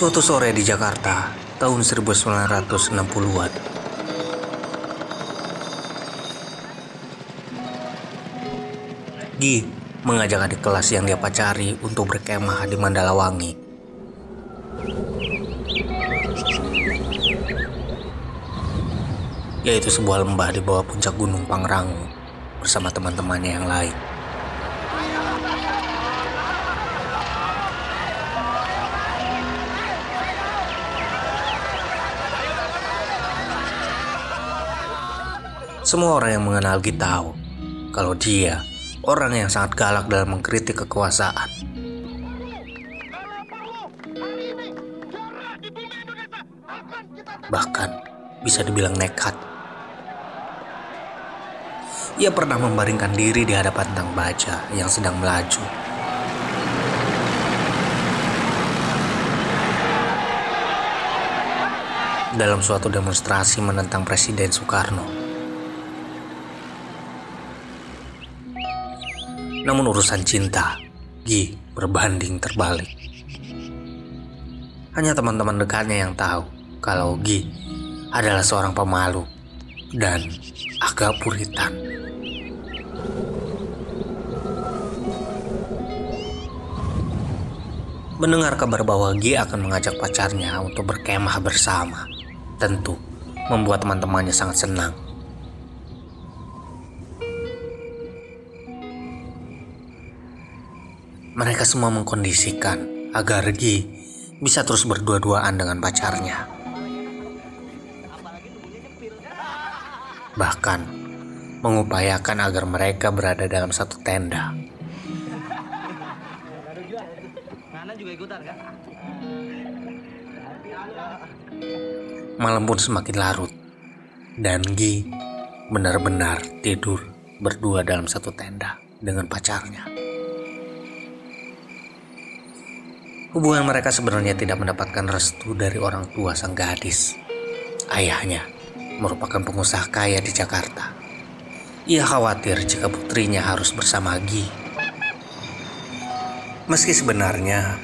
Suatu sore di Jakarta, tahun 1960-an. Gi mengajak adik kelas yang dia pacari untuk berkemah di Mandalawangi. Yaitu sebuah lembah di bawah puncak gunung Pangrango bersama teman-temannya yang lain. Semua orang yang mengenal Gi tahu kalau dia orang yang sangat galak dalam mengkritik kekuasaan. Bahkan bisa dibilang nekat. Ia pernah membaringkan diri di hadapan tang baja yang sedang melaju. Dalam suatu demonstrasi menentang Presiden Soekarno. Namun urusan cinta, Gi berbanding terbalik. Hanya teman-teman dekatnya yang tahu kalau Gi adalah seorang pemalu dan agak puritan. Mendengar kabar bahwa Gi akan mengajak pacarnya untuk berkemah bersama, tentu membuat teman-temannya sangat senang. Mereka semua mengkondisikan agar Gi bisa terus berdua-duaan dengan pacarnya. Bahkan mengupayakan agar mereka berada dalam satu tenda. Malam pun semakin larut dan Gi benar-benar tidur berdua dalam satu tenda dengan pacarnya. Hubungan mereka sebenarnya tidak mendapatkan restu dari orang tua sang gadis. Ayahnya merupakan pengusaha kaya di Jakarta. Ia khawatir jika putrinya harus bersama Gi. Meski sebenarnya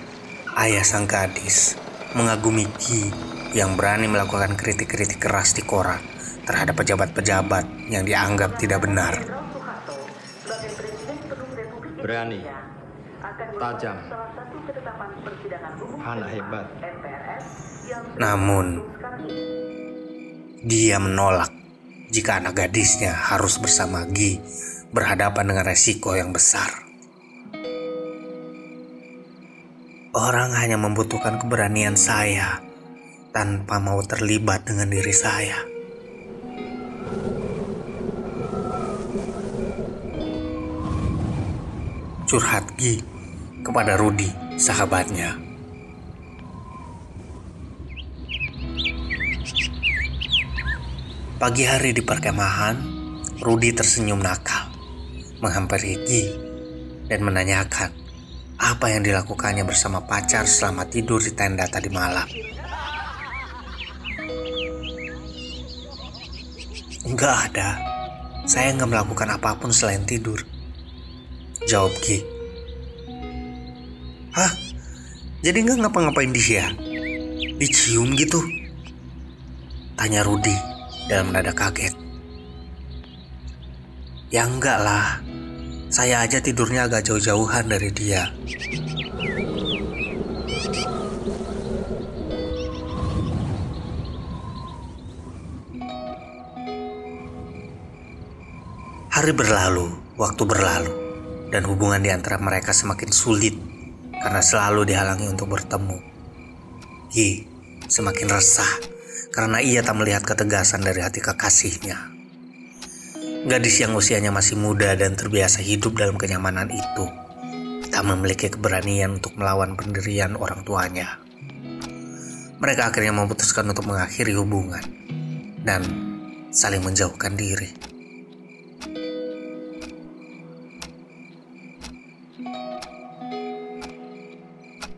ayah sang gadis mengagumi Gi yang berani melakukan kritik-kritik keras di koran terhadap pejabat-pejabat yang dianggap tidak benar. Berani, tajam, anak hebat. Namun, dia menolak jika anak gadisnya harus bersama Gi berhadapan dengan resiko yang besar. Orang hanya membutuhkan keberanian saya tanpa mau terlibat dengan diri saya. Curhat Gi kepada Rudi, sahabatnya. Pagi hari di perkemahan, Rudi tersenyum nakal, menghampiri Gi dan menanyakan apa yang dilakukannya bersama pacar selama tidur di tenda tadi malam. Enggak ada, saya nggak melakukan apa pun selain tidur. Jawab Gi. Jadi nggak ngapa-ngapain dia? Dicium gitu? Tanya Rudi dalam nada kaget. Ya enggak lah, saya aja tidurnya agak jauh-jauhan dari dia. Hari berlalu, waktu berlalu, dan hubungan di antara mereka semakin sulit karena selalu dihalangi untuk bertemu. Gi semakin resah karena ia tak melihat ketegasan dari hati kekasihnya. Gadis yang usianya masih muda dan terbiasa hidup dalam kenyamanan itu tak memiliki keberanian untuk melawan pendirian orang tuanya. Mereka akhirnya memutuskan untuk mengakhiri hubungan dan saling menjauhkan diri.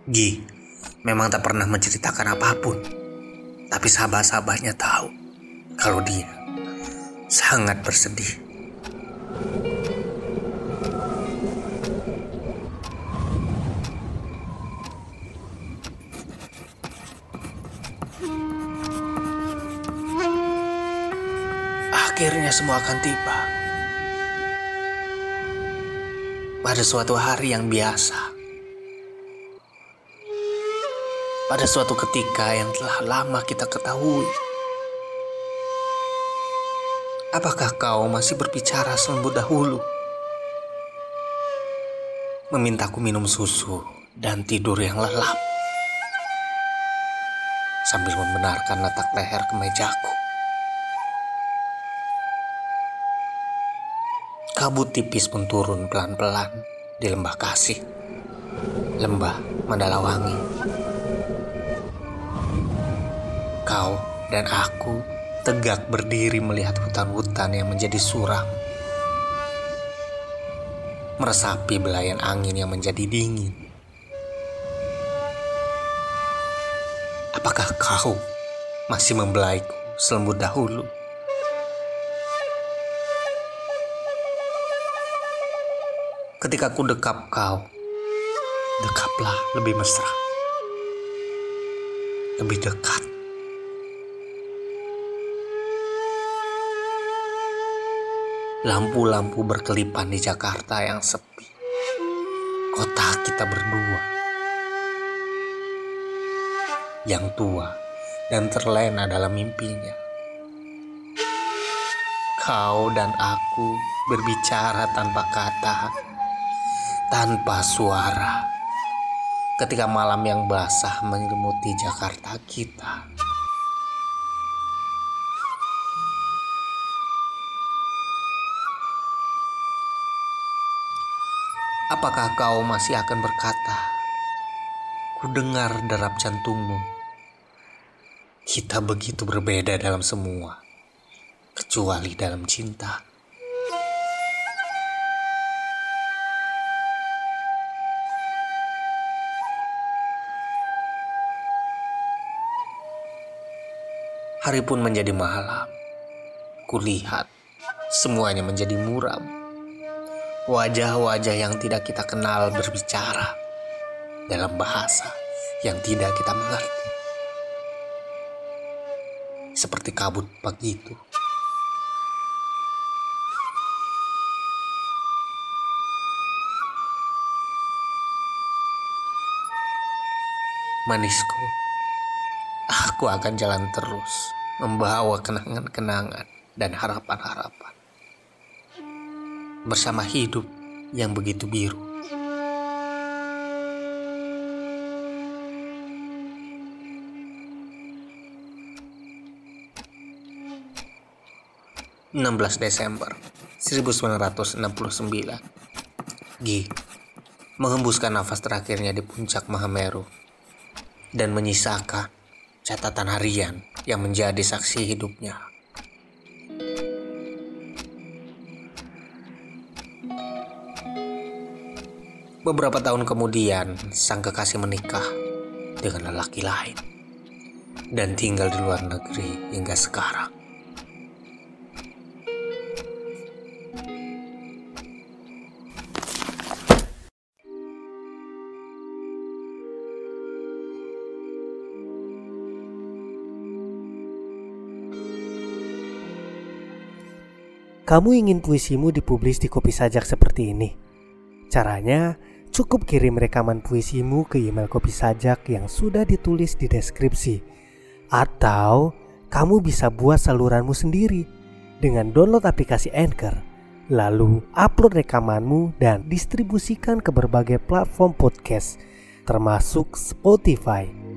Gi memang tak pernah menceritakan apa pun, tapi sahabat-sahabatnya tahu kalau dia sangat bersedih. Akhirnya semua akan tiba. Pada suatu hari yang biasa. Pada suatu ketika yang telah lama kita ketahui. Apakah kau masih berbicara selembut dahulu? Memintaku minum susu dan tidur yang lelap. Sambil membenarkan letak leher ke mejaku. Kabut tipis pun turun pelan-pelan di lembah kasih. Lembah Mandalawangi. Kau dan aku tegak berdiri melihat hutan-hutan yang menjadi suram. Meresapi belayan angin yang menjadi dingin. Apakah kau masih membelaiku selembut dahulu? Ketika ku dekap kau, dekaplah lebih mesra. Lebih dekat. Lampu-lampu berkelipan di Jakarta yang sepi. Kota kita berdua. Yang tua dan terlena dalam mimpinya. Kau dan aku berbicara tanpa kata, tanpa suara. Ketika malam yang basah menyelimuti Jakarta kita. Apakah kau masih akan berkata, Ku dengar derap jantungmu. Kita begitu berbeda dalam semua, kecuali dalam cinta. Hari pun menjadi malam. Kulihat semuanya menjadi muram wajah-wajah yang tidak kita kenal berbicara dalam bahasa yang tidak kita mengerti. Seperti kabut pagi itu. Manisku, aku akan jalan terus membawa kenangan-kenangan dan harapan-harapan bersama hidup yang begitu biru. ...16 Desember 1969... ...Gi... ...menghembuskan nafas terakhirnya di puncak Mahameru... ...dan menyisakan... ...catatan harian yang menjadi saksi hidupnya... Beberapa tahun kemudian, sang kekasih menikah dengan lelaki lain dan tinggal di luar negeri hingga sekarang. Kamu ingin puisimu dipublis di kopi sajak seperti ini? Caranya, Cukup kirim rekaman puisimu ke email kopi sajak yang sudah ditulis di deskripsi. Atau kamu bisa buat saluranmu sendiri dengan download aplikasi Anchor, lalu upload rekamanmu dan distribusikan ke berbagai platform podcast termasuk Spotify.